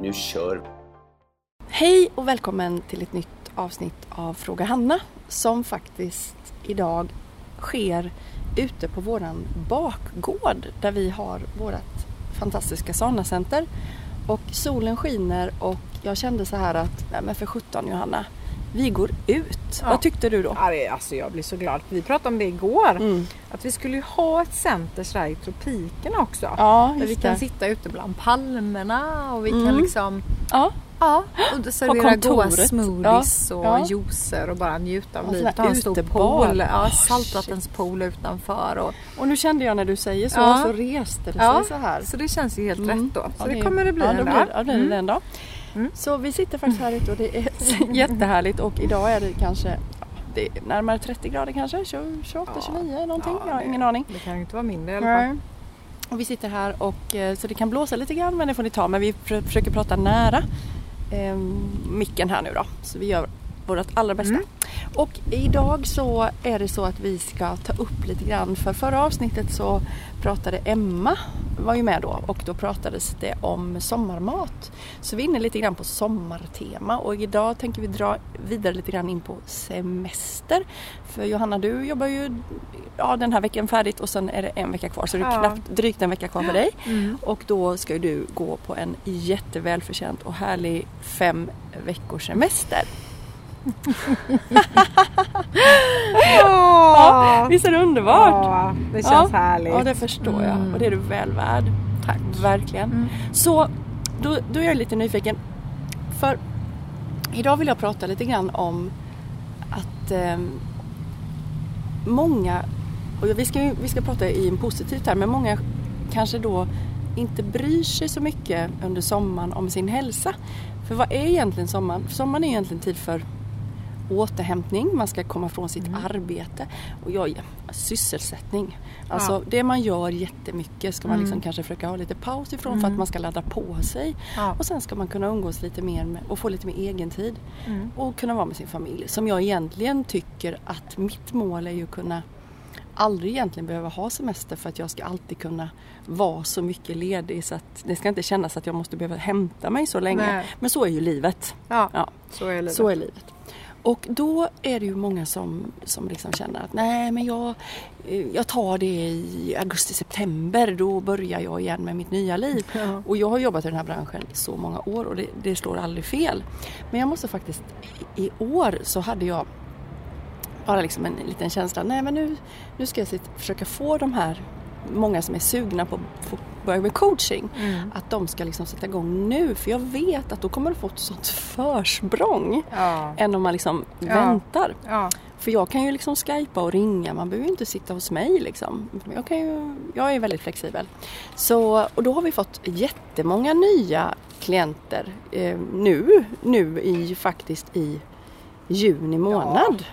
Nu kör vi! Hej och välkommen till ett nytt avsnitt av Fråga Hanna som faktiskt idag sker ute på våran bakgård där vi har vårt fantastiska Sana-center. Och solen skiner och jag kände så här att, nej men för 17 Johanna, vi går ut. Ja. Vad tyckte du då? Ja, det, alltså jag blir så glad. Vi pratade om det igår. Mm. Att vi skulle ha ett center sådär i tropikerna också. Ja, där vi just kan det. sitta ute bland palmerna och vi Mm. kan liksom Ja, ja, och servera goda smoothies Ja, och ja. juicer och bara njuta av Och livet. här Ha en stor pool, ja, Oh, saltvattenspool utanför. Och, och nu kände jag när du säger så, Ja. så reste det Ja. sig så här. så det känns ju helt Mm. rätt då. Så Ja, det, kommer det bli ja, en dag. blir, ja, det blir Mm. det en dag. Mm. Så vi sitter faktiskt här ute och det är jättehärligt och idag är det kanske det är närmare 30 grader kanske, 20, 28, Ja. 29 någonting. Ja, jag har ingen aning. Det kan ju inte vara mindre i alla fall. Och vi sitter här och eh, så det kan blåsa lite grann men det får ni ta. Men vi pr- försöker prata nära eh, micken här nu då. Så vi gör vårt allra bästa. Mm. Och idag så är det så att vi ska ta upp lite grann. För förra avsnittet så pratade Emma, var ju med då och då pratades det om sommarmat. Så vi är inne lite grann på sommartema och idag tänker vi dra vidare lite grann in på semester. För Johanna du jobbar ju ja, den här veckan färdigt och sen är det en vecka kvar så det är Ja. knappt drygt en vecka kvar för dig. Mm. Och då ska ju du gå på en jättevälförtjänt och härlig fem veckors semester. Ja, visst är det underbart? Ja, det känns Ja. härligt. Ja, det förstår jag. Mm. Och det är du väl värd. Tack. Verkligen. Mm. Så då, då är jag lite nyfiken. För idag vill jag prata lite grann om att ehm, många, och vi ska, vi ska prata i en positiv term, men många kanske då inte bryr sig så mycket under sommaren om sin hälsa. För vad är egentligen sommaren? Sommaren är egentligen tid för återhämtning, man ska komma från sitt Mm. arbete och jag, sysselsättning. Alltså Ja. det man gör jättemycket ska man Mm. liksom kanske försöka ha lite paus ifrån för att Mm. man ska ladda på sig. Ja. Och sen ska man kunna umgås lite mer med, och få lite mer egen tid Mm. och kunna vara med sin familj. Som jag egentligen tycker att mitt mål är ju att kunna aldrig egentligen behöva ha semester för att jag ska alltid kunna vara så mycket ledig så att det ska inte kännas att jag måste behöva hämta mig så länge. Nej. Men så är ju livet. Ja, Ja. så är livet. Så är livet. Och då är det ju många som, som liksom känner att nej men jag, eh, jag tar det i augusti-september. Då börjar jag igen med mitt nya liv. Ja. Och jag har jobbat i den här branschen så många år och det, det slår aldrig fel. Men jag måste faktiskt, i, år så hade jag bara liksom en liten känsla, nej men nu, nu ska jag sitta, försöka få de här, många som är sugna på att få börja med coaching, Mm. att de ska liksom sätta igång nu. För jag vet att då kommer de få ett sånt försprång Ja. än om man liksom Ja. väntar. Ja. För jag kan ju liksom skypa och ringa, man behöver ju inte sitta hos mig liksom. Jag, kan ju, jag är väldigt flexibel. Så, och då har vi fått jättemånga nya klienter eh, nu, nu i faktiskt i juni månad.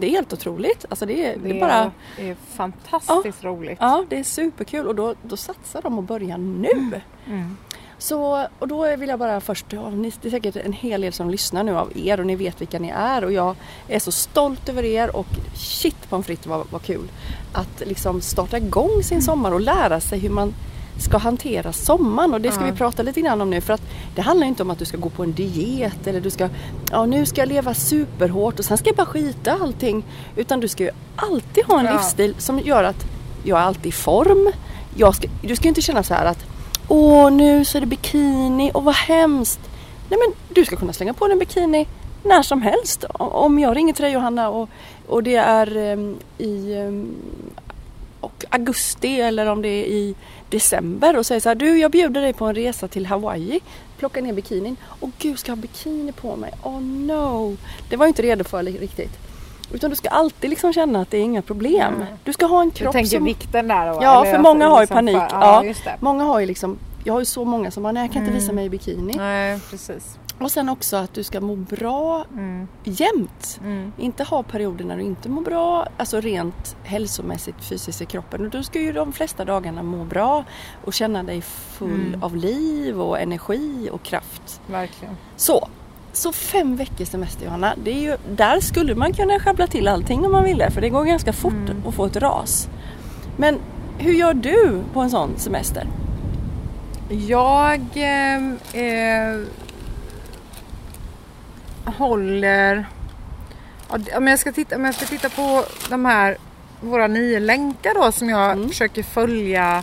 Det är helt otroligt. Alltså det, är- det, Det är bara, är fantastiskt roligt. ja det är superkul och då, då satsar de och börjar nu. Mm. Så, och då vill jag bara först, ja, ni, det är säkert en hel del som lyssnar nu av er och ni vet vilka ni är och jag är så stolt över er och shit pommes frites vad, vad kul att liksom starta igång sin sommar och lära sig hur man ska hantera sommaren och det ska Ja. vi prata lite grann om nu för att det handlar inte om att du ska gå på en diet eller du ska, ja nu ska jag leva superhårt och sen ska jag bara skita allting utan du ska ju alltid ha en Ja. livsstil som gör att jag är alltid i form. Ska, du ska inte känna så här att Åh, nu så är det bikini och vad hemskt. Nej men du ska kunna slänga på dig en bikini när som helst. Om jag ringer till dig Johanna och, och det är em, i em, och augusti eller om det är i december och säger så här du jag bjuder dig på en resa till Hawaii. Plocka ner bikinin. Och gud ska jag ha bikini på mig? Oh no! Det var jag inte redo för riktigt. Utan du ska alltid liksom känna att det är inga problem. Mm. Du ska ha en Du kropp tänker som... vikten där då? Ja, för att många har ju liksom panik. För, Ja. ja. Många har ju liksom jag har ju så många som bara, nej jag kan inte Mm. visa mig i bikini. Nej, precis. Och sen också att du ska må bra Mm. jämt. Mm. Inte ha perioder när du inte mår bra, alltså rent hälsomässigt fysiskt i kroppen. Och du ska ju de flesta dagarna må bra och känna dig full Mm. av liv och energi och kraft. Verkligen. Så, så fem veckors semester Johanna, det är ju, där skulle man kunna sjabbla till allting om man ville för det går ganska fort Mm. att få ett ras. Men hur gör du på en sån semester? Jag eh, eh, håller... Om jag, ska titta, om jag ska titta på de här våra nio länkar då som jag Mm. försöker följa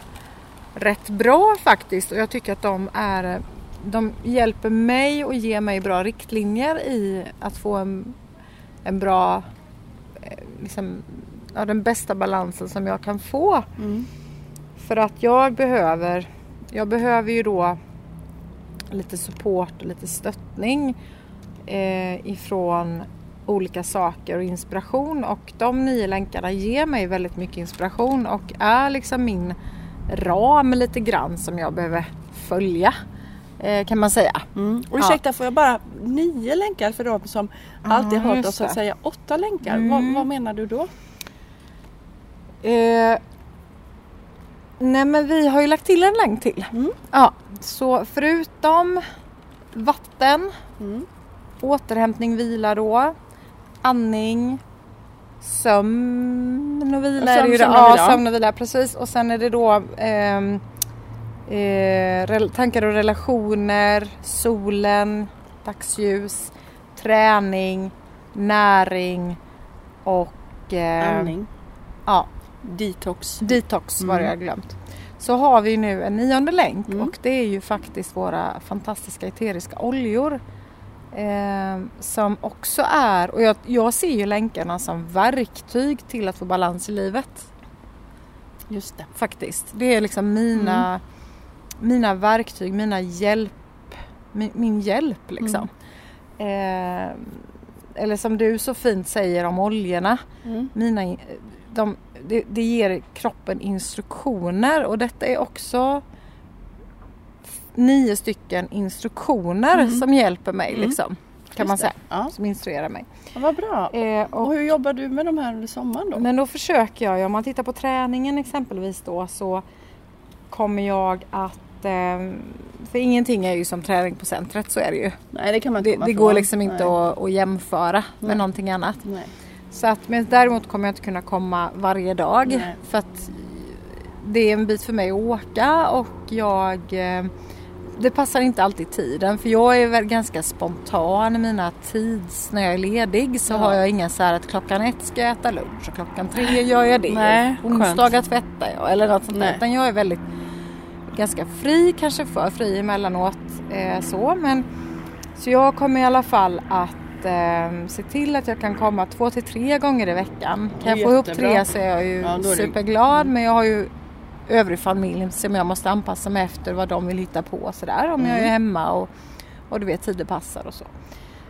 rätt bra faktiskt och jag tycker att de är de hjälper mig och ger mig bra riktlinjer i att få en, en bra eh, liksom, ja, den bästa balansen som jag kan få. För att jag behöver, jag behöver ju då lite support och lite stöttning eh, ifrån olika saker och inspiration och de nio länkarna ger mig väldigt mycket inspiration och är liksom min ram lite grann som jag behöver följa eh, kan man säga. Mm. Och Ja. ursäkta, får jag bara nio länkar för de som alltid hört oss att säga åtta länkar? Mm. Vad, vad menar du då? Eh, nej men vi har ju lagt till en länk till. Mm. Ja, så förutom vatten, Mm. Återhämtning, vila då, andning, sömn och vila. Sömn, det sömn ja, vila. sömn och vila precis. Och sen är det då ehm, eh, rel- tankar och relationer, solen, dagsljus, träning, näring och eh, Andning, ja, detox. Detox var det Mm. jag glömt. Så har vi nu en nionde länk Mm. och det är ju faktiskt våra fantastiska eteriska oljor. Eh, som också är, och jag, jag ser ju länkarna som verktyg till att få balans i livet. Just det. Faktiskt. Det är liksom mina, Mm. mina verktyg, mina hjälp, min, min hjälp liksom. Mm. Eh, eller som du så fint säger om oljorna Mm. mina, in- de, det, det ger kroppen instruktioner och detta är också nio stycken instruktioner Mm. som hjälper mig Mm. liksom. Kan Just man säga. Ja. Som instruerar mig. ja, vad bra. Eh, Och och, hur jobbar du med de här under sommaren då? men då försöker jag, om man tittar på träningen exempelvis då så kommer jag att eh, för ingenting är ju som träning på centret, så är det ju. Nej det kan man inte Det, det går liksom inte att, att jämföra Nej. med någonting annat. Nej. Så att, men däremot kommer jag inte kunna komma varje dag Nej. för att det är en bit för mig att åka och jag eh, det passar inte alltid tiden för jag är väl ganska spontan i mina tids när jag är ledig så Ja. har jag inga så här att klockan ett ska jag äta lunch och klockan tre gör jag det. Nej, Onsdagar tvättar jag eller något sånt där. Utan jag är väldigt ganska fri, kanske för fri emellanåt eh, så men så jag kommer i alla fall att eh, se till att jag kan komma två till tre gånger i veckan. Det Kan jag få ihop tre så är jag ju Ja, är det- superglad men jag har ju övrig familj som jag måste anpassa mig efter vad de vill hitta på sådär om jag är Mm. hemma och, och du vet tider passar och så.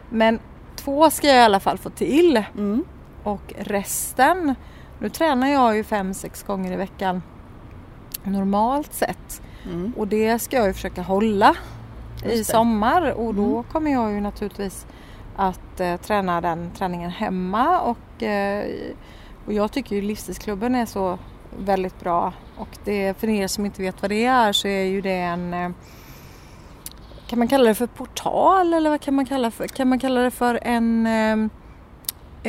Men två ska jag i alla fall få till Mm. och resten, nu tränar jag ju fem, sex gånger i veckan normalt sett. Mm. Och det ska jag ju försöka hålla i sommar och då Mm. kommer jag ju naturligtvis att eh, träna den träningen hemma och, eh, och jag tycker ju livsstilsklubben är så väldigt bra och det, för er som inte vet vad det är så är ju det en eh, kan man kalla det för portal eller vad kan man kalla för? Kan man kalla det för en eh,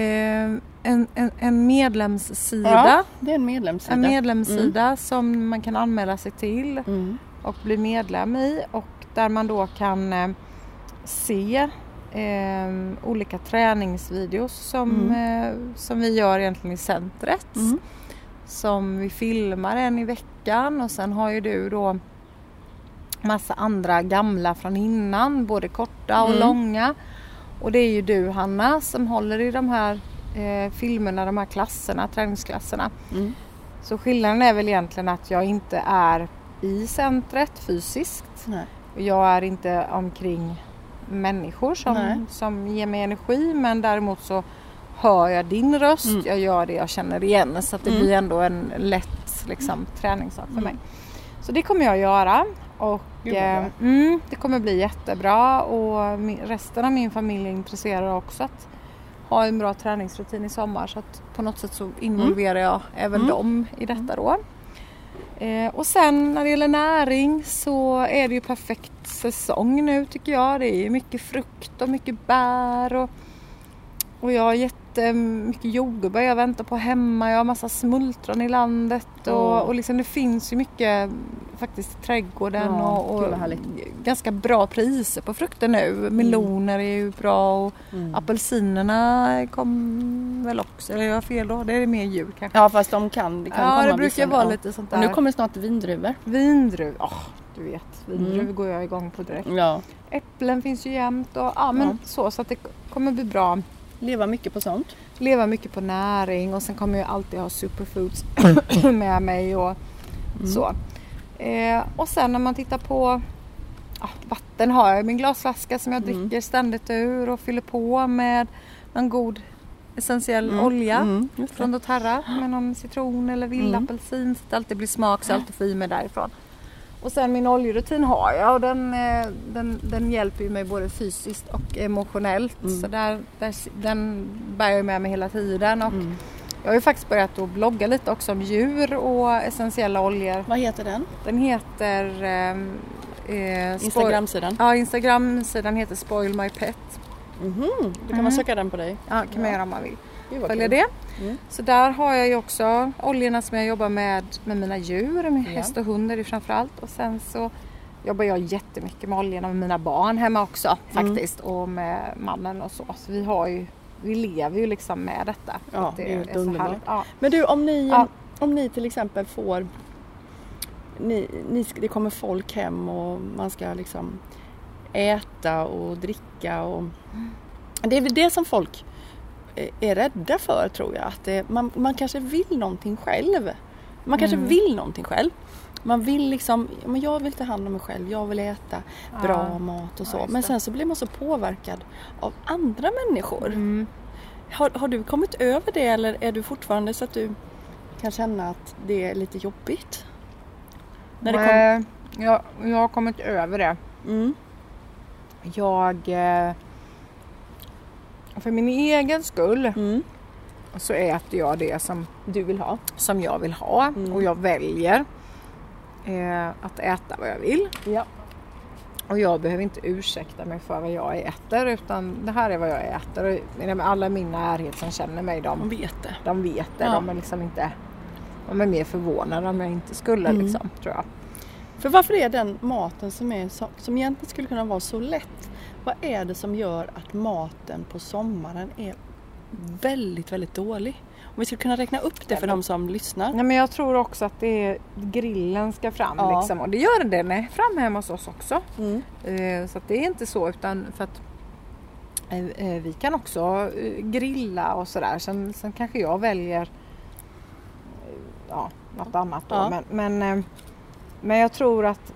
eh, en, en, en medlemssida? Ja, det är en medlemssida. En medlemssida som man kan anmäla sig till Mm. och bli medlem i och där man då kan se eh, olika träningsvideos som, eh, som vi gör egentligen i centret. Mm. Som vi filmar en i veckan och sen har ju du då massa andra gamla från innan, både korta och Mm. långa. Och det är ju du Hanna som håller i de här eh, filmerna, de här klasserna, träningsklasserna. Mm. Så skillnaden är väl egentligen att jag inte är i centret fysiskt. Nej. Och Jag är inte omkring människor Nej. som, som ger mig energi men däremot så hör jag din röst, Mm. jag gör det jag känner igen så att det Mm. blir ändå en lätt liksom, träningssak för Mm. mig. Så det kommer jag göra Och eh, mm, det kommer bli jättebra och resten av min familj är intresserad också att ha en bra träningsrutin i sommar så att på något sätt så involverar jag även Mm. dem i detta då. Eh, och sen när det gäller näring så är det ju perfekt säsong nu tycker jag. Det är ju mycket frukt och mycket bär och, och jag har jättemycket jordgubbar jag väntar på hemma. Jag har massa smultron i landet och, Åh. och liksom det finns ju mycket faktiskt i trädgården Ja, och, och ganska bra priser på frukter nu. Meloner är ju bra och Mm. apelsinerna kom väl också, eller jag har fel då? Det är mer jul kanske. Ja fast de kan, det kan ja, komma det brukar vissa- vara ja. lite sånt Och där. nu kommer snart vindruvor. Vindruv, åh du vet, vindruv Mm. går jag igång på direkt. Ja. Äpplen finns ju jämt och ja men Ja. så så att det kommer bli bra. Leva mycket på sånt. Leva mycket på näring och sen kommer jag alltid ha superfoods med mig och Mm. så. Eh, och sen när man tittar på ja, vatten har jag i min glasflaska som jag Mm. dricker ständigt ur och fyller på med någon god essentiell Mm. olja Mm, från doTERRA med någon citron eller vildapelsin så att det alltid blir smak så alltid får i mig därifrån. Och sen min oljerutin har jag och den, eh, den, den hjälper ju mig både fysiskt och emotionellt. Mm. Så där, där, den bär jag med mig hela tiden. Och Mm. Jag har ju faktiskt börjat att blogga lite också om djur och essentiella oljor. Vad heter den? Den heter... ehm, eh, Instagramsidan? Ja, Instagramsidan heter Spoil My Pet. Mhm, Då kan Mm. man söka den på dig. Ja, kan man göra om man vill. Följa det. Mm. Så där har jag ju också oljorna som jag jobbar med med mina djur, med Ja. häst och hund är det framförallt. Och sen så jobbar jag jättemycket med oljorna med mina barn hemma också Mm. faktiskt och med mannen och så. Så vi har ju, vi lever ju liksom med detta. Ja, Att det är helt underbart. härligt. Ja. Men du om ni, Ja. om ni till exempel får ni, ni, Det kommer folk hem och man ska liksom äta och dricka och Det är väl det som folk är rädda för tror jag. Att det, man, man kanske vill någonting själv. Man kanske Mm. vill någonting själv. Man vill liksom, ja, men jag vill ta hand om mig själv, jag vill äta bra Ja. mat och Ja, så. just men sen så blir man så påverkad av andra människor. Mm. Har, har du kommit över det eller är du fortfarande så att du kan känna att det är lite jobbigt? När det kom... Nej, jag, jag har kommit över det. Mm. Jag... För min egen skull Mm. så äter jag det som Du vill ha? som jag vill ha Mm. och jag väljer eh, att äta vad jag vill. Ja. Och jag behöver inte ursäkta mig för vad jag äter utan det här är vad jag äter. Och alla min närhet som känner mig Man de, vet det. de vet det. Ja. De är liksom inte de är mer förvånade om jag inte skulle Mm. liksom, tror jag. För varför är den maten som, är som egentligen skulle kunna vara så lätt, vad är det som gör att maten på sommaren är väldigt, väldigt dålig? Om vi skulle kunna räkna upp det för de som lyssnar. Nej, men jag tror också att det är grillen ska fram Ja. liksom. och det gör den är fram hemma hos oss också. Mm. Eh, Så det är inte så utan för att eh, eh, vi kan också grilla och sådär. Sen, sen kanske jag väljer ja, något annat då. Ja. Men, men, men jag tror att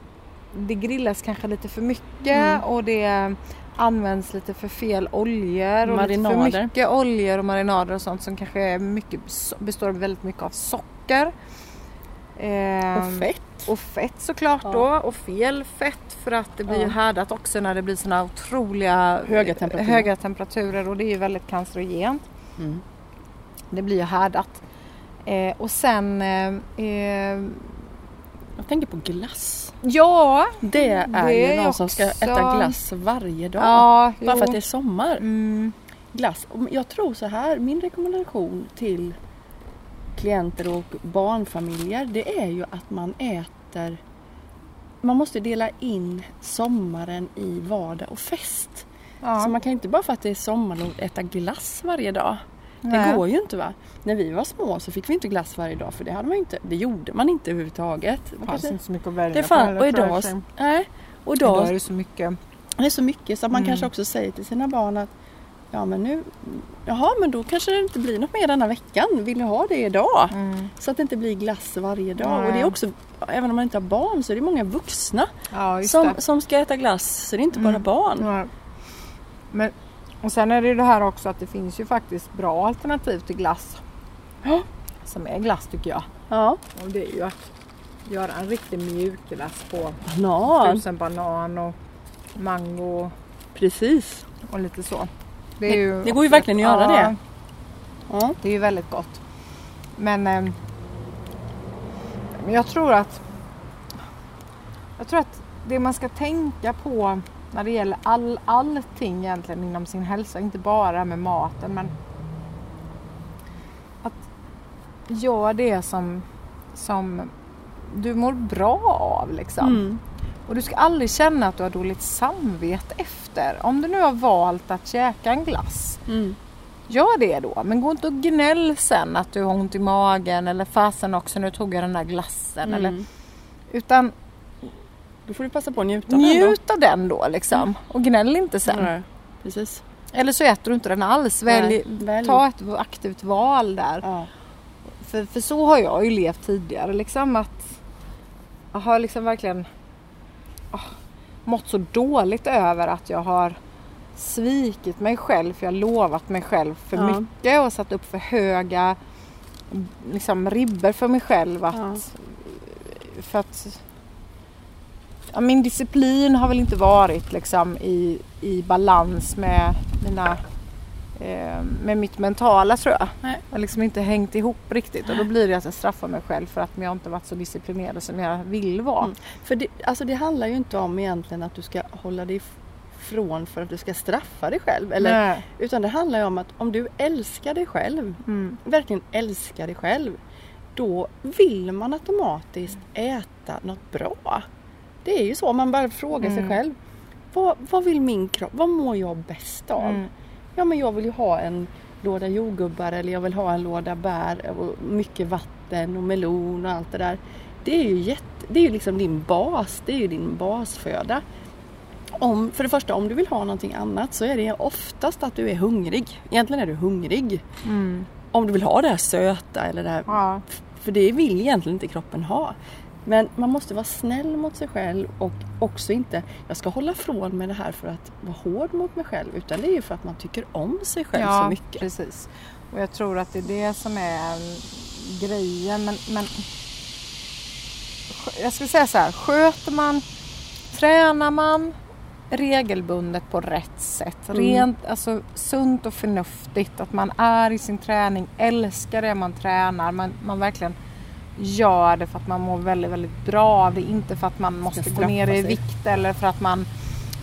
det grillas kanske lite för mycket Mm. och det används lite för fel oljor och lite Marinader. för mycket oljor och marinader och sånt som kanske är mycket, består väldigt mycket av socker. Eh, Och fett. och fett såklart Ja. då och fel fett för att det blir Ja. härdat också när det blir såna otroliga Höga temperaturer. höga temperaturer och det är ju väldigt cancerogent. Mm. Det blir ju härdat. Eh, och sen eh, eh, Jag tänker på glass. ja, Det är Det ju någon som ska också- äta glass varje dag. ja Bara för jo. att det är sommar. mm, glass. Jag tror så här, min rekommendation till klienter och barnfamiljer det är ju att man äter man måste dela in sommaren i vardag och fest. ja. Så man kan inte bara för att det är sommarlov äta glass varje dag. Det Nej. går ju inte va. När vi var små så fick vi inte glass varje dag för det, hade man inte, det gjorde man inte överhuvudtaget. Det fanns inte så mycket att välja det på fann, heller, och idag, nej, och Idag idag är det så mycket. det är så mycket så att man Mm. kanske också säger till sina barn att Ja men nu Jaha men då kanske det inte blir något mer denna veckan. Vill ni ha det idag? Mm. Så att det inte blir glass varje dag. Nej. Och det är också Även om man inte har barn så är det många vuxna Ja, som, det. som ska äta glass. Så det är inte bara Mm. barn. Ja. Men, och sen är det ju det här också att det finns ju faktiskt bra alternativ till glass. Ja. Som är glass tycker jag. Ja. Och det är ju att göra en riktig mjukglass på Banan. tusen banan och mango Precis. och lite så. Det, är ju Det går ju verkligen att göra det. Ja. Det är ju väldigt gott. Men eh, men jag tror att jag tror att det man ska tänka på när det gäller all, allting egentligen inom sin hälsa, inte bara med maten men att gör det som, som du mår bra av liksom. Mm. Och du ska aldrig känna att du har dåligt samvete efter. Om du nu har valt att käka en glass Mm. Gör det då, men gå inte och gnäll sen att du har ont i magen eller fasen också nu tog jag den där glassen. Eller, Mm. utan Då får du passa på att njuta av den då. njut av den då liksom och gnäll inte sen. Nej, Precis. Eller så äter du inte den alls. Välj, Nej. Ta ett aktivt val där. Ja. För, för så har jag ju levt tidigare liksom att jag har liksom verkligen ah, mått så dåligt över att jag har svikit mig själv för jag har lovat mig själv för Ja. mycket och satt upp för höga liksom ribber för mig själv att, Ja. för att ja, min disciplin har väl inte varit liksom i, i balans med mina eh, med mitt mentala tror jag. Nej. Jag har liksom inte hängt ihop riktigt och då blir det att jag straffar mig själv för att jag inte varit så disciplinerad som jag vill vara. Mm. För det, alltså det handlar ju inte om egentligen att du ska hålla dig ifrån för att du ska straffa dig själv. Eller, Nej. utan det handlar ju om att om du älskar dig själv, Mm. verkligen älskar dig själv, då vill man automatiskt äta något bra. Det är ju så, man bara frågar sig Mm. själv. Vad, vad vill min kropp, vad mår jag bäst av? Mm. Ja men jag vill ju ha en låda jordgubbar eller jag vill ha en låda bär och mycket vatten och melon och allt det där. Det är ju, jätte, det är ju liksom din bas, det är ju din basföda. Om, för det första om du vill ha någonting annat så är det oftast att du är hungrig. Egentligen är du hungrig. Mm. Om du vill ha det här söta eller det här Ja. för det vill egentligen inte kroppen ha. Men man måste vara snäll mot sig själv och också inte, jag ska hålla från med det här för att vara hård mot mig själv. Utan det är ju för att man tycker om sig själv så mycket. precis. Och jag tror att det är det som är grejen. Men, men jag skulle säga så här, sköter man, tränar man regelbundet på rätt sätt, Mm. rent alltså sunt och förnuftigt, att man är i sin träning, älskar det man tränar, man, man verkligen gör det för att man mår väldigt, väldigt bra av det, inte för att man måste gå ner i sig. vikt eller för att man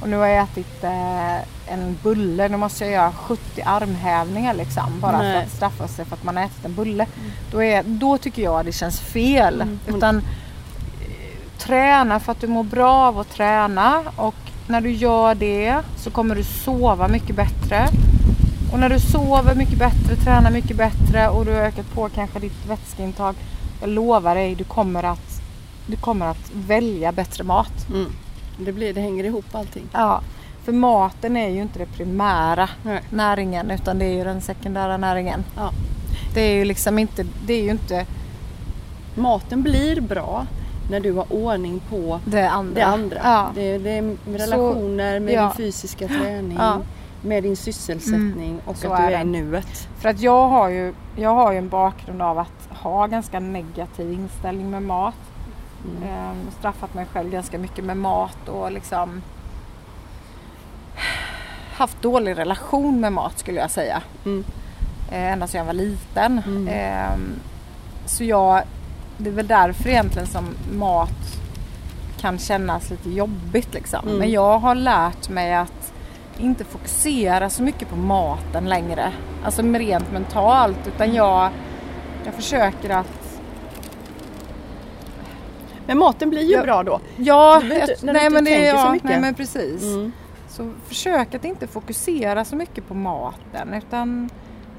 och nu har jag ätit eh, en bulle, nu måste jag göra 70 armhävningar liksom bara Nej. för att straffa sig för att man har ätit en bulle. Då, är, då tycker jag det känns fel. Mm. Utan eh, träna för att du mår bra av att träna och när du gör det så kommer du sova mycket bättre. Och när du sover mycket bättre, tränar mycket bättre och du har ökat på kanske ditt vätskeintag. Jag lovar dig, du kommer att, du kommer att välja bättre mat. Mm. Det, blir, det hänger ihop allting. Ja, för maten är ju inte det primära Nej. näringen utan det är ju den sekundära näringen. Ja. Det är ju liksom inte, det är ju inte Maten blir bra när du har ordning på det andra. det andra. Ja. Det, det är relationer med ja. din fysiska träning, Ja. med din sysselsättning och så att du är är i det. nuet. För att jag har, ju, jag har ju en bakgrund av att ha ganska negativ inställning med mat. Mm. Ehm, straffat mig själv ganska mycket med mat och liksom haft dålig relation med mat skulle jag säga. Mm. Eh, ända sedan jag var liten. Mm. Ehm, så jag, det är väl därför egentligen som mat kan kännas lite jobbigt liksom. Mm. Men jag har lärt mig att inte fokusera så mycket på maten längre. Alltså rent mentalt. Utan jag, jag försöker att Men maten blir ju Ja. bra då. Ja, Du du nej, inte men det, tänker så ja, mycket. nej men precis. Mm. Så försök att inte fokusera så mycket på maten utan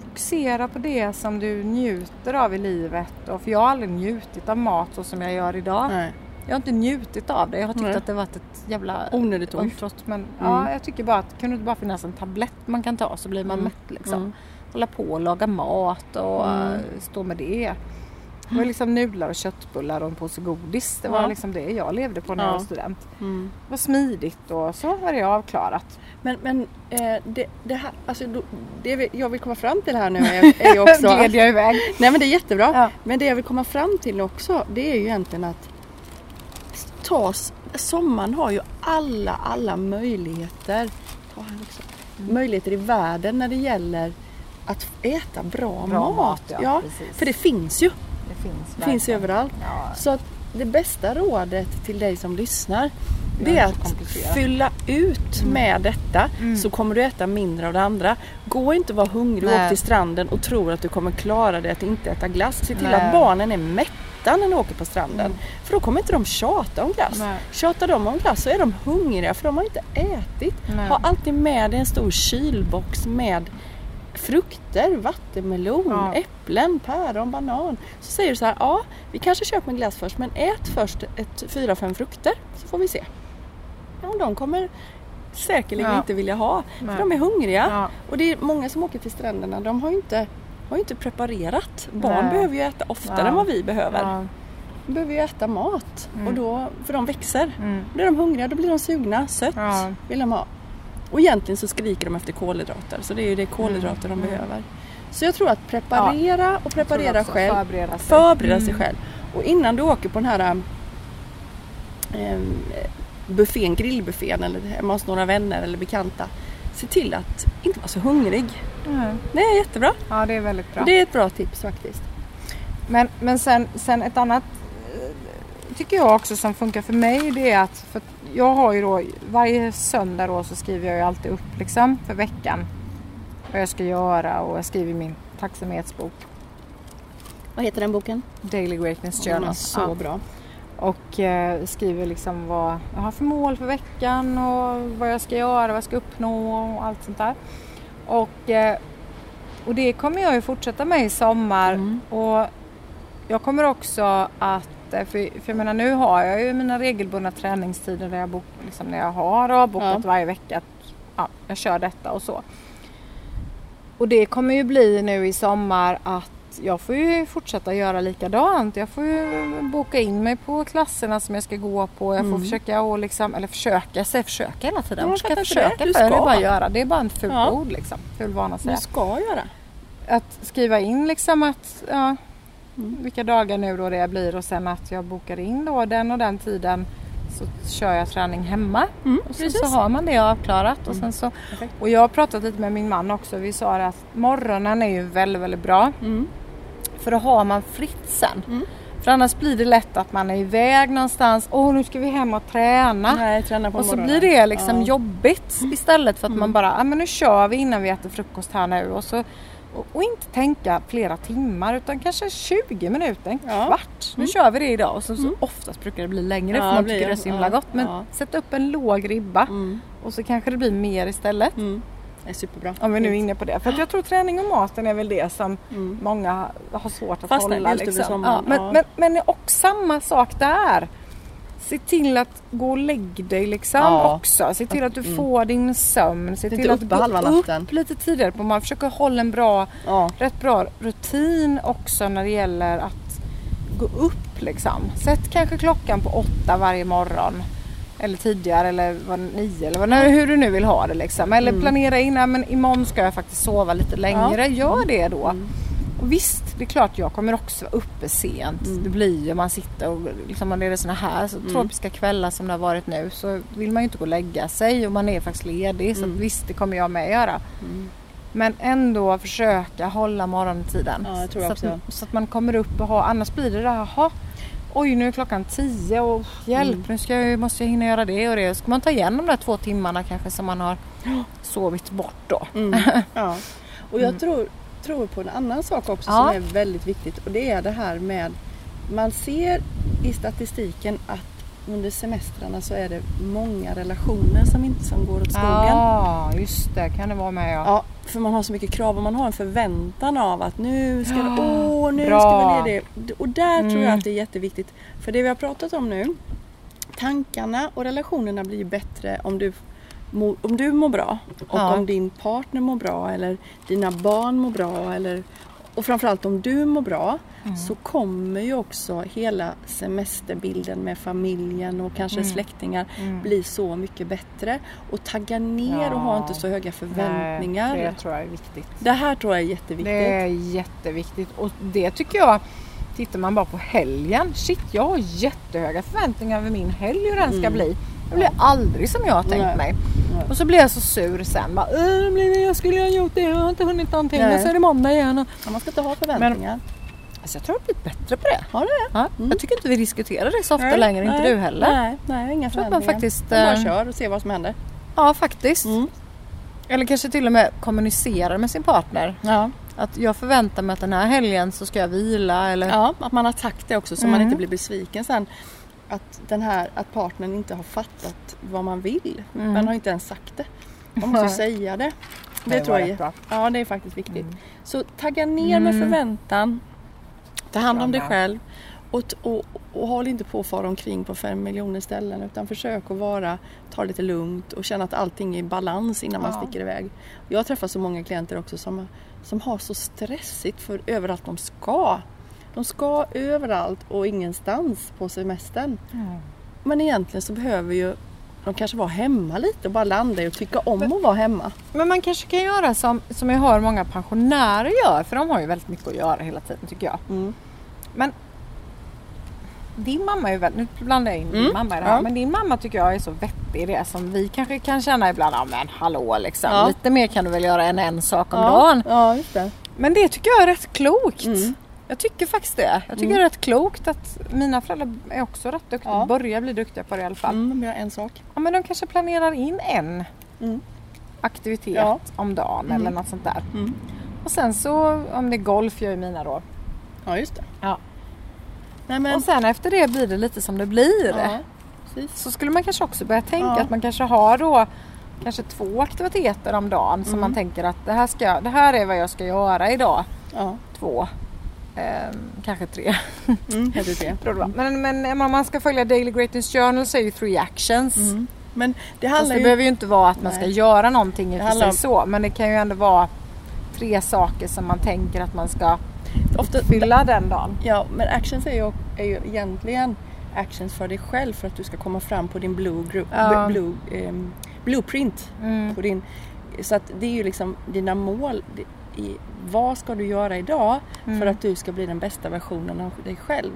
fokusera på det som du njuter av i livet. Och för jag har aldrig njutit av mat så som jag gör idag. Nej. Jag har inte njutit av det. Jag har tyckt Nej. att det varit ett jävla Onödigt ontrott. Men Mm. ja, jag tycker bara att kunde det bara finnas en tablett man kan ta så blir man Mm. mätt liksom. Mm. Hålla på och laga mat och Mm. eh, stå med det. Det var liksom nudlar och köttbullar och en påse godis. Det var Ja. liksom det jag levde på när jag Ja. var student. Mm. Det var smidigt och så var det avklarat. Men, men eh, det, det här, alltså, det jag vill komma fram till här nu är, ju också... Gled jag iväg. Nej men det är jättebra. Ja. Men det jag vill komma fram till också det är ju egentligen att tas, sommaren har ju alla, alla möjligheter. Ta här också. Möjligheter i världen när det gäller att äta bra, Bra mat. mat, ja, precis. för det finns ju. Det finns, Det finns överallt. Ja. Så att det bästa rådet till dig som lyssnar det är att fylla ut med detta Mm. så kommer du äta mindre av det andra. Gå inte och vara hungrig och åk till stranden och tror att du kommer klara dig att inte äta glass. Se till Nej. att barnen är mätta när ni åker på stranden. Mm. För då kommer inte de tjata om glass. Nej. Tjatar de om glass så är de hungriga för de har inte ätit. Nej. Ha alltid med dig en stor kylbox med frukter, vattenmelon, Ja. äpplen, päron, banan. Så säger du så här, ja vi kanske köper en glass först men ät först ett, fyra, fem frukter så får vi se. Ja, de kommer säkerligen Ja. inte vilja ha Nej. för de är hungriga. Ja. Och det är många som åker till stränderna, de har ju inte, har inte preparerat. Barn Nej. behöver ju äta oftare än vad vi behöver. De behöver ju äta mat Mm. och då, för de växer. Mm. Då blir de hungriga, då blir de sugna, sött vill de ha. Och egentligen så skriker de efter kolhydrater så det är ju det kolhydrater Mm. de behöver. Så jag tror att preparera och preparera själv. Förbereda sig. Förbereda sig Mm. själv. Och innan du åker på den här ähm, buffén, grillbuffén eller hemma hos några vänner eller bekanta. Se till att inte vara så hungrig. Mm. Det är jättebra. Ja, det är väldigt bra. Det är ett bra tips faktiskt. Men, men sen, sen ett annat eh, tycker jag också som funkar för mig det är att för jag har ju då varje söndag då så skriver jag ju alltid upp liksom för veckan vad jag ska göra och jag skriver min tacksamhetsbok Vad heter den boken? Daily Greatness Den är Journal. så Ja. bra. Och eh, skriver liksom vad jag har för mål för veckan och vad jag ska göra, vad jag ska uppnå och allt sånt där. Och, eh, och det kommer jag ju fortsätta med i sommar. Mm. Och jag kommer också att, eh, för, för jag menar nu har jag ju mina regelbundna träningstider där jag, bok, liksom, när jag har avbokat Ja. varje vecka. Att, ja, jag kör detta och så. Och det kommer ju bli nu i sommar att jag får ju fortsätta göra likadant. Jag får ju boka in mig på klasserna som jag ska gå på. Jag får Mm. försöka och liksom, eller försöka, säger försöka hela tiden. Ja, Jag ska inte försöka det. Du för det är bara att göra. Det är bara en ful Ja. ord liksom. Ful vana att säga Du ska göra. att skriva in liksom att ja, Mm. vilka dagar nu då det blir och sen att jag bokar in då den och den tiden så kör jag träning hemma Mm, och precis. så har man det avklarat och sen så och jag har pratat lite med min man också vi sa att morgonen är ju väldigt väldigt bra Mm. för då har man fritt sen Mm. för annars blir det lätt att man är iväg någonstans åh nu ska vi hem och träna Nej, träna på och så morgonen. blir det liksom Ja. jobbigt istället för att Mm. man bara, ja men nu kör vi innan vi äter frukost här nu och så och, och inte tänka flera timmar utan kanske 20 minuter, en Ja. kvart. Nu Mm. kör vi det idag och så, så Mm. oftast brukar det bli längre Ja, för man tycker det är så himla Ja. gott. Men Ja. sätt upp en låg ribba Mm. och så kanske det blir mer istället. Mm. Det är superbra. Om vi nu är inne på det. För jag tror träning och maten är väl det som många har svårt att Fastnar hålla. Liksom. Ja, men, men, men och samma sak där. Se till att gå och lägg dig liksom Ja. också. Se till att du Mm. får din sömn. Se till att gå upp lite tidigare. På man försöker hålla en bra, Ja. rätt bra rutin också när det gäller att gå upp liksom. Sätt kanske klockan på åtta varje morgon. Eller tidigare eller vad, nio eller vad, hur du nu vill ha det liksom. Eller Mm. planera in, ja, men imorgon ska jag faktiskt sova lite längre. Gör det då. Mm. Och visst, det är klart jag kommer också vara uppe sent. Mm. Det blir ju, man sitter och liksom, man är det såna här så Mm. tropiska kvällar som det har varit nu så vill man ju inte gå och lägga sig och man är faktiskt ledig. Så Mm. visst, det kommer jag med göra. Mm. Men ändå försöka hålla morgontiden. Ja, så, att, så att man kommer upp och har, annars blir det där, jaha, oj nu är klockan tio och hjälp Mm. nu ska jag, måste jag hinna göra det och det. Ska man ta igen de där två timmarna kanske som man har sovit bort då. Mm. ja. Och jag Mm. tror, tror på en annan sak också Ja. som är väldigt viktigt och det är det här med man ser i statistiken att under semestrarna så är det många relationer som inte som går åt skogen. Ja, just det kan det vara med ja. Ja, för man har så mycket krav och man har en förväntan av att nu ska det, Ja, åh nu bra. ska vi ner det. Och där tror jag Mm. att det är jätteviktigt. För det vi har pratat om nu, tankarna och relationerna blir bättre om du, om du mår bra och Ja. om din partner mår bra eller dina barn mår bra eller och framförallt om du mår bra Mm. så kommer ju också hela semesterbilden med familjen och kanske Mm. släktingar Mm. bli så mycket bättre. Och tagga ner Ja. och ha inte så höga förväntningar. Nej, det, det tror jag är viktigt. här tror jag är jätteviktigt. Det är jätteviktigt och det tycker jag tittar man bara på helgen. Shit, jag har jättehöga förväntningar över min helg hur den ska Mm. bli. Det blir aldrig som jag har tänkt Nej. mig. Nej. Och så blir jag så sur sen. Bara, "Äh, jag skulle ha gjort det, jag har inte hunnit någonting. Nej. Och så är det måndag igen. Och... Ja, man ska inte ha förväntningar. Alltså, jag tror jag har blivit bättre på det. Har du det? Ja, Mm. Jag tycker inte vi diskuterar det så ofta längre, inte du heller. Nej, nej inga att man förväntningar. faktiskt, Man bara eh, kör och ser vad som händer. Ja, faktiskt. Mm. Eller kanske till och med kommunicerar med sin partner. Ja. Att jag förväntar mig att den här helgen så ska jag vila eller ja, att man har sagt det också så man Mm. inte blir besviken sen. Att, den här, att partnern inte har fattat vad man vill. Mm. Man har inte ens sagt det. Man måste säga det. Det, Det tror jag bra. Ja, det är faktiskt viktigt. Mm. Så tagga ner med Mm. förväntan. Ta hand om dig själv. Och, och, och håll inte på att fara omkring på fem miljoner ställen utan försök att vara, ta det lite lugnt och känna att allting är i balans innan man Ja. sticker iväg. Jag träffar så många klienter också som, som har så stressigt för överallt de ska. De ska överallt och ingenstans på semestern. Mm. Men egentligen så behöver ju de kanske vara hemma lite och bara landa i och tycka om att vara hemma. Men man kanske kan göra som, som jag hör många pensionärer gör. För de har ju väldigt mycket att göra hela tiden tycker jag. Mm. Men din mamma är ju väldigt, nu blandar jag in din Mm, mamma i det här. ja. Men din mamma tycker jag är så vettig i det som vi kanske kan känna ibland. Ja men hallå liksom. Ja. Lite mer kan du väl göra än en sak om Ja, dagen. ja, just det. Men det tycker jag är rätt klokt. Mm. Jag tycker faktiskt det. Jag tycker Mm. det är rätt klokt att mina föräldrar är också rätt duktiga. Ja. Börjar bli duktiga på det i alla fall. Mm, gör en sak. Ja, men de kanske planerar in en Mm. aktivitet Ja. om dagen Mm. eller något sånt där. Mm. Och sen så om det är golf gör ju mina då. Ja, just det. Ja. Nej, men, Och sen efter det blir det lite som det blir. ja, precis. Så skulle man kanske också börja tänka Ja. att man kanske har då kanske två aktiviteter om dagen som Mm. man tänker att det här, ska, jag- det här är vad jag ska göra idag. Ja. Två. Ehm, kanske tre. Mm. Tror det var. Men, men om man ska följa Daily Greatness Journal så är ju three actions. Mm. Men det Fast handlar det ju... behöver ju inte vara att man ska Nej. göra någonting i och för sig om- så. Men det kan ju ändå vara tre saker som man tänker att man ska Ofta, fylla den dagen. ja, men actions är ju, är ju egentligen actions för dig själv för att du ska komma fram på din blue, group, Ja. blue, ehm, blueprint. Mm. På din, så att det är ju liksom dina mål. I, vad ska du göra idag för Mm. att du ska bli den bästa versionen av dig själv?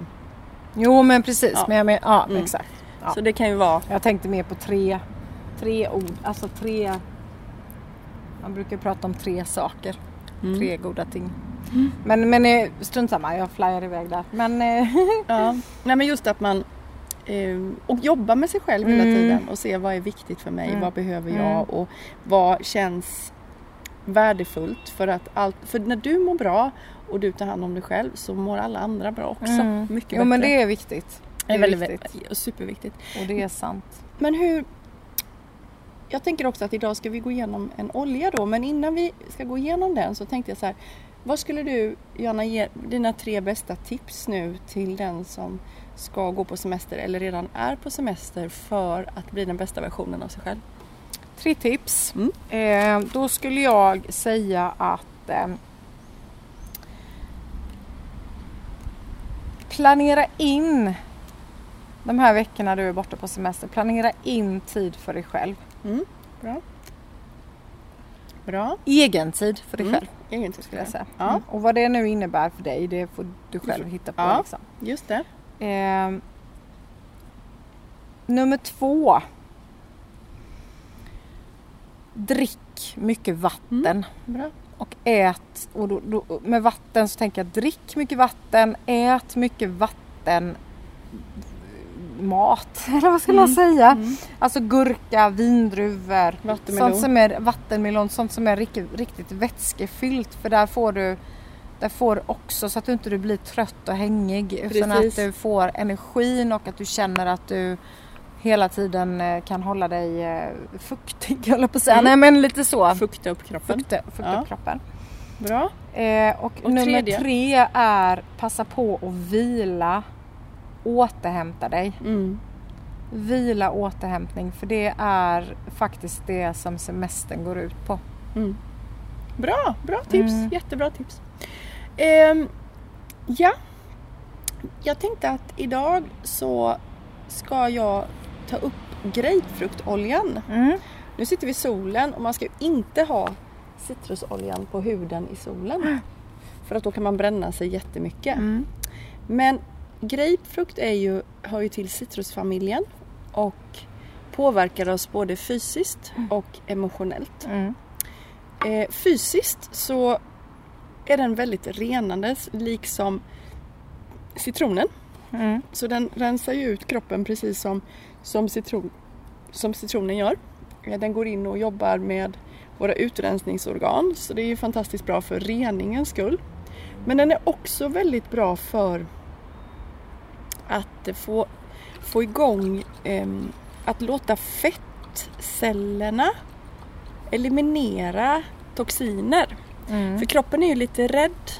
Jo men precis. Ja. Men men, ja, Mm. exakt. Ja. Så det kan ju vara Jag tänkte mer på tre, tre ord. Alltså tre. Man brukar prata om tre saker. Mm. Tre goda ting. Men, men eh, strunt samma, jag flyar iväg där. Men eh, Ja, nej men just att man eh, och jobba med sig själv hela Mm. tiden och se vad är viktigt för mig, Mm. vad behöver jag Mm. och vad känns värdefullt för att allt, för när du mår bra och du tar hand om dig själv så mår alla andra bra också. Mm. Mycket jo bättre. men det är viktigt. det är väldigt, viktigt. viktigt. superviktigt. Och det är sant. Men hur jag tänker också att idag ska vi gå igenom en olja då men innan vi ska gå igenom den så tänkte jag så här Vad skulle du Johanna ge dina tre bästa tips nu till den som ska gå på semester eller redan är på semester för att bli den bästa versionen av sig själv? Tre tips. Mm. Eh, då skulle jag säga att eh, planera in de här veckorna du är borta på semester. Planera in tid för dig själv. Mm, bra. Bra. Egen tid för dig Mm. själv Ingen tid skulle jag säga. Ja. Mm. Och vad det nu innebär för dig det får du själv hitta på. Ja. Liksom. Just det. Eh, nummer två. Drick mycket vatten. Bra. Och ät, och då, då, med vatten så tänker jag drick mycket vatten, ät mycket vatten mat, eller vad ska man Mm. säga? Mm. Alltså gurka, vindruvor, Vattenmelon. sånt som är vattenmelon, sånt som är riktigt, riktigt vätskefyllt för där får du där får också så att du inte blir trött och hängig utan att Precis. du får energin och att du känner att du hela tiden eh, kan hålla dig eh, fuktig, jag på att säga. Mm. Nej men lite så. Fukta upp kroppen. Fukta, fukta Ja. upp kroppen. Bra. Eh, och, Och nummer tredje? tre är passa på att vila. Återhämta dig. Mm. Vila, återhämtning. För det är faktiskt det som semestern går ut på. Mm. Bra, bra tips. Mm. Jättebra tips. Ehm, ja, jag tänkte att idag så ska jag ta upp grapefruktoljan. Nu sitter vi i solen och man ska ju inte ha citrusoljan på huden i solen. För att då kan man bränna sig jättemycket. Mm. Men grapefrukt är ju, hör ju till citrusfamiljen och påverkar oss både fysiskt och emotionellt. Mm. Eh, fysiskt så är den väldigt renande liksom citronen. Mm. Så den rensar ju ut kroppen precis som, som, citron, som citronen gör. Eh, Den går in och jobbar med våra utrensningsorgan så det är ju fantastiskt bra för reningens skull. Men den är också väldigt bra för att eh, få, få igång, ehm, att låta fettcellerna eliminera toxiner. Mm. För kroppen är ju lite rädd.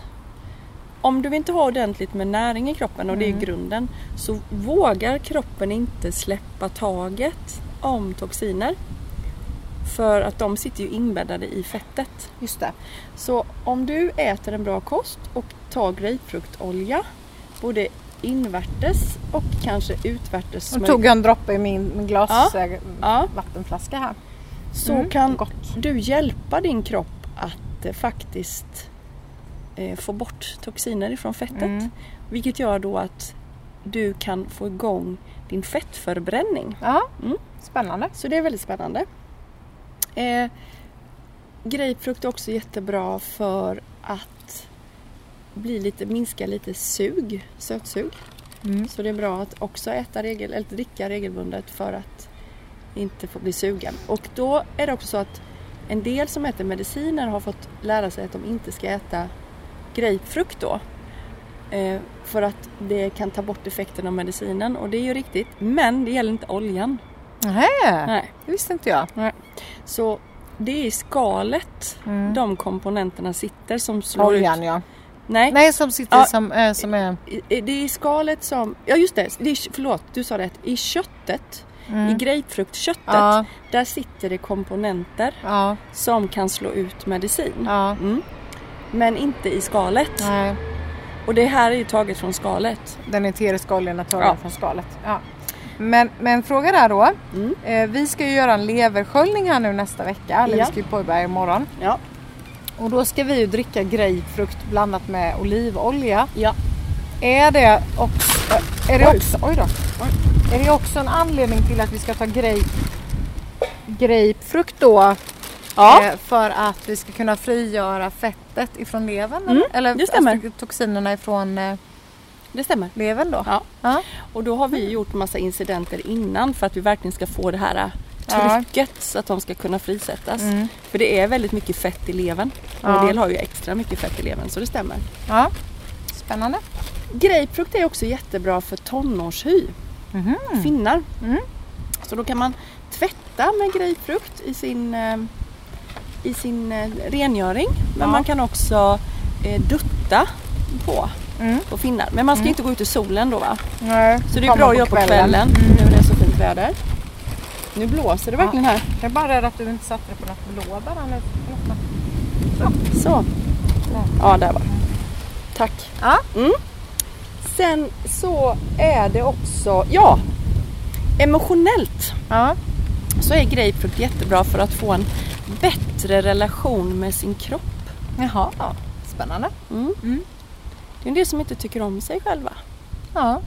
Om du inte har ordentligt med näring i kroppen och det är Mm. grunden så vågar kroppen inte släppa taget om toxiner. För att de sitter ju inbäddade i fettet. Just det. Så om du äter en bra kost och tar grapefruktolja både invärtes och kanske utvärtes Nu tog jag en droppe i min min glas Ja. Ja. vattenflaska här. så Mm, kan gott. du hjälpa din kropp att eh, faktiskt få bort toxiner ifrån fettet. Mm. Vilket gör då att du kan få igång din fettförbränning. Ja, Mm. spännande. Så det är väldigt spännande. Eh, grapefrukt är också jättebra för att bli lite, minska lite sug, sötsug. Mm. Så det är bra att också äta regel, eller dricka regelbundet för att inte få bli sugen. Och då är det också så att en del som äter mediciner har fått lära sig att de inte ska äta grapefrukt då. Eh, för att det kan ta bort effekten av medicinen och det är ju riktigt. Men det gäller inte oljan. Nähä, Nej. det visste inte jag. Så det är i skalet Mm. de komponenterna sitter som slår Oljan ut. ja. Nej, Nej, som sitter Ja. som, eh, som är... i- det är i skalet som, ja just det, det är, förlåt du sa rätt. I köttet, i Mm. grapefruktköttet, Ja, där sitter det komponenter ja, som kan slå ut medicin. Mm. Men inte i skalet. Nej, Och det här är ju taget från skalet. den eteriska är tagen Ja. från skalet. Ja. Men, men fråga där då. Mm. Eh, vi ska ju göra en leversköljning här nu nästa vecka. Eller Ja. vi ska ju påbörja imorgon. Ja. Och då ska vi ju dricka grapefrukt blandat med olivolja. Ja. Är det också, är det Oj. också, oj då. Är det också en anledning till att vi ska ta grape, grapefrukt då? Ja. Eh, för att vi ska kunna frigöra fettet ifrån levern? Mm, eller? det stämmer. alltså toxinerna ifrån eh, Det stämmer. levern då? Ja. Ja. Och då har vi gjort massa incidenter innan för att vi verkligen ska få det här Ja. trycket så att de ska kunna frisättas. Mm. För det är väldigt mycket fett i levern. Ja. en del har ju extra mycket fett i levern så det stämmer. ja. Spännande. Grapefrukt är också jättebra för tonårshy. Mhm. Finnar. Mm. Så då kan man tvätta med grapefrukt i sin, eh, i sin eh, rengöring. Men Ja. man kan också eh, dutta på, Mm. på finnar. Men man ska Mm. inte gå ut i solen då va? Nej, Så det är bra att göra på kvällen. Mm. Nu när det är så fint väder. Nu blåser det verkligen här. Jag är bara rädd att du inte satte dig på något blåbär. eller? Så. Ja, där var det. Tack. Ja. Mm. Sen så är det också, ja, emotionellt Ja. så är grapefrukt jättebra för att få en bättre relation med sin kropp. Jaha, spännande. Mm. Mm. Det är en del som inte tycker om sig själva. Ja.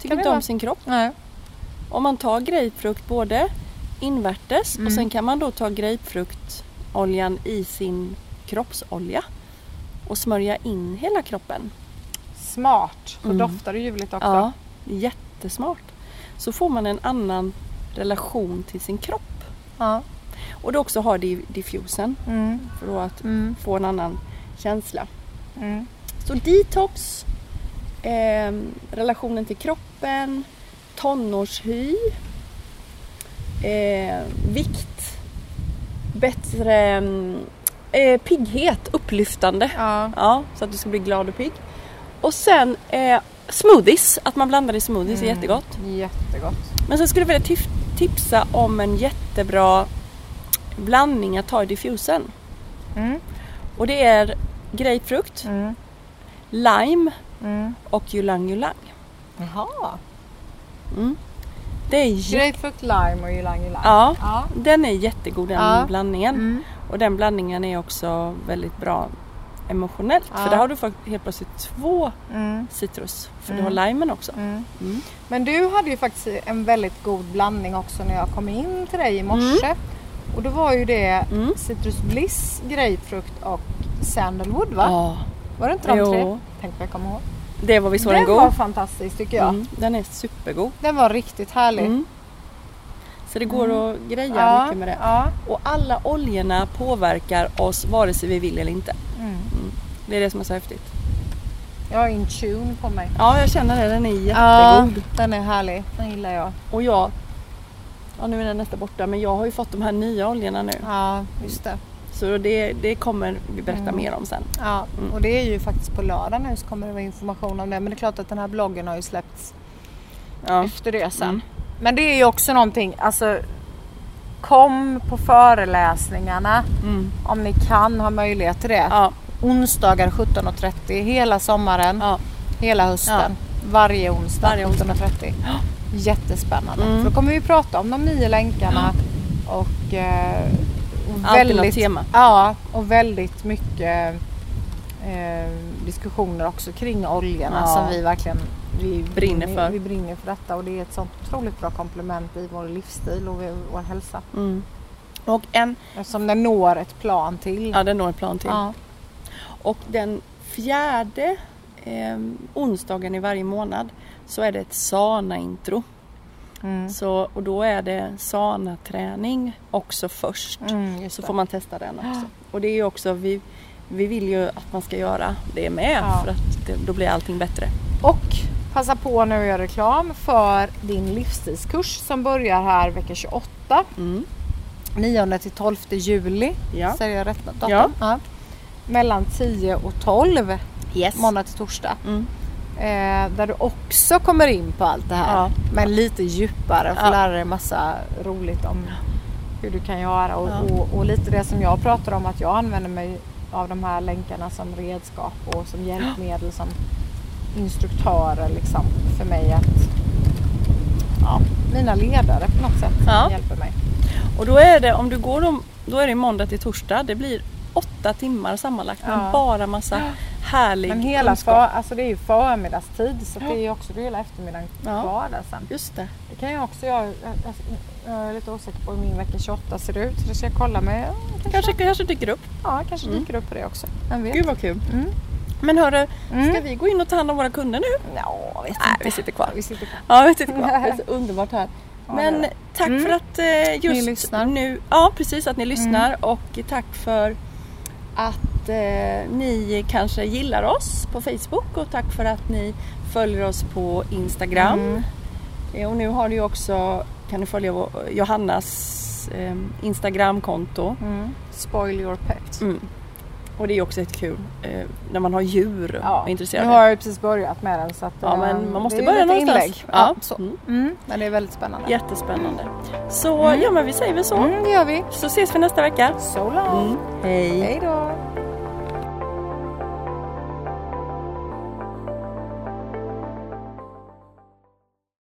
Tycker inte om vara. sin kropp. Nej. Om man tar grapefrukt både invärtes Mm. och sen kan man då ta grapefruktoljan i sin kroppsolja och smörja in hela kroppen. Smart. Då Mm. doftar det ljuvligt också. Ja, jättesmart. Så får man en annan relation till sin kropp. Ja. Och då också di- diffusen Mm. för att Mm. få en annan känsla. Mm. Så detox, eh, relationen till kroppen, tonårshy, eh, vikt, bättre mm, eh, pigghet, upplyftande. Ja. Ja, så att du ska bli glad och pigg. Och sen eh, smoothies, att man blandar i smoothies är Mm. jättegott. Jättegott. Men sen skulle jag vilja tipsa om en jättebra blandning att ta i diffusen. Mm. Och det är grapefrukt, Mm. lime Mm. och ylang ylang. Jaha. Mm. Det är Grapefrukt, lime och ylang ylang. ja, Ja. den är jättegod den Ja. blandningen. Mm. Och den blandningen är också väldigt bra emotionellt. Ja. För där har du helt plötsligt två Mm. citrus. För Mm. du har limen också. Mm. Men du hade ju faktiskt en väldigt god blandning också när jag kom in till dig i morse. Och då var ju det Mm. Citrus Bliss, grapefrukt och sandalwood va? Ja, Var det inte de Jo. tre? Tänk vad jag kommer ihåg. det var visst var den den var god. fantastisk tycker jag. Mm. Den är supergod. Den var riktigt härlig. Mm. Så det går Mm. att greja Ja, mycket med det. Ja. Och alla oljorna påverkar oss vare sig vi vill eller inte. Mm. Det är det som är så häftigt. Jag har in tune på mig. Ja, jag känner det. Den är Ja, jättegod. den är härlig. Den gillar jag. Och jag, ja nu är den nästan borta, men jag har ju fått de här nya oljorna nu. Ja, just det. Så det, det kommer vi berätta Mm. mer om sen. Ja, Mm. och det är ju faktiskt på lördag nu så kommer det vara information om det. Men det är klart att den här bloggen har ju släppts Ja. efter det sen. Mm. Men det är ju också någonting, alltså kom på föreläsningarna Mm. om ni kan ha möjlighet till det. Ja. Onsdagar 17.30 hela sommaren, Ja. hela hösten. Varje onsdag Varje onsdag. 17.30. Jättespännande. Mm. För då kommer vi prata om de nio länkarna och, eh, och något tema. Ja, och väldigt mycket eh, diskussioner också kring oljorna Ja. som vi verkligen vi Brinner för. Vi brinner för detta och det är ett sånt otroligt bra komplement i vår livsstil och vår hälsa. Mm. Och en, Eftersom den når ett plan till. ja den når ett plan till. Ja. Och den fjärde eh, onsdagen i varje månad så är det ett sana-intro. Mm. Så, och då är det sana-träning också först. Mm, Så får man testa den också. Och det är ju också, vi, vi vill ju att man ska göra det med Ja. för att det, då blir allting bättre. Och passa på nu att göra reklam för din livsstilskurs som börjar här vecka 28. Mm. 9 till 12 juli. Ja. Säger jag rätt datum? Ja. Ja. Mellan 10 och 12 Yes. måndag till torsdag. Mm. Eh, där du också kommer in på allt det här. Ja. Men lite djupare och får Ja. lära dig massa roligt om hur du kan göra. Och, Ja. och, och lite det som jag pratar om att jag använder mig av de här länkarna som redskap och som hjälpmedel som instruktörer liksom för mig att ja, mina ledare på något sätt Ja. hjälper mig. Och då är det, om du går om, då är det måndag till torsdag. Det blir åtta timmar sammanlagt Ja. med bara massa härlig Men hela kunskap. för, alltså det är ju förmiddagstid så det är ju också det är hela eftermiddagen Ja. kvar där sen. Just det. Det kan jag också göra. Jag, jag, jag är lite osäker på hur min vecka 28 ser ut. Så det ska jag kolla med. Ja, Kanske, Kanske, kanske dyker upp. ja, kanske Mm. dyker upp på det också. Vem vet? Gud vad kul. Mm. Men hörru, Mm. ska vi gå in och ta hand om våra kunder nu? Ja, vet Nej, inte. vi sitter kvar. Vi sitter kvar. Ja, vi sitter kvar. Det är så underbart här. Ja, Men är tack Mm. för att eh, just lyssnar. nu, ja precis att ni lyssnar och tack för att eh, ni kanske gillar oss på Facebook och tack för att ni följer oss på Instagram. Mm. Eh, och nu har du ju också, kan du följa vår, Johannas eh, Instagramkonto. Mm. Spoil your pet. Mm. Och det är också ett kul eh, när man har djur Ja, och är nu intresserad. har jag precis börjat med den så att Ja eh, men man måste det är börja lite någonstans. Inlägg. Ja. Ja. Mm. Mm. Men det är väldigt spännande. Jättespännande. Så Mm. ja men vi säger väl så. Mm, det gör vi. Så ses vi nästa vecka. So long. Mm. Hej. Hej då.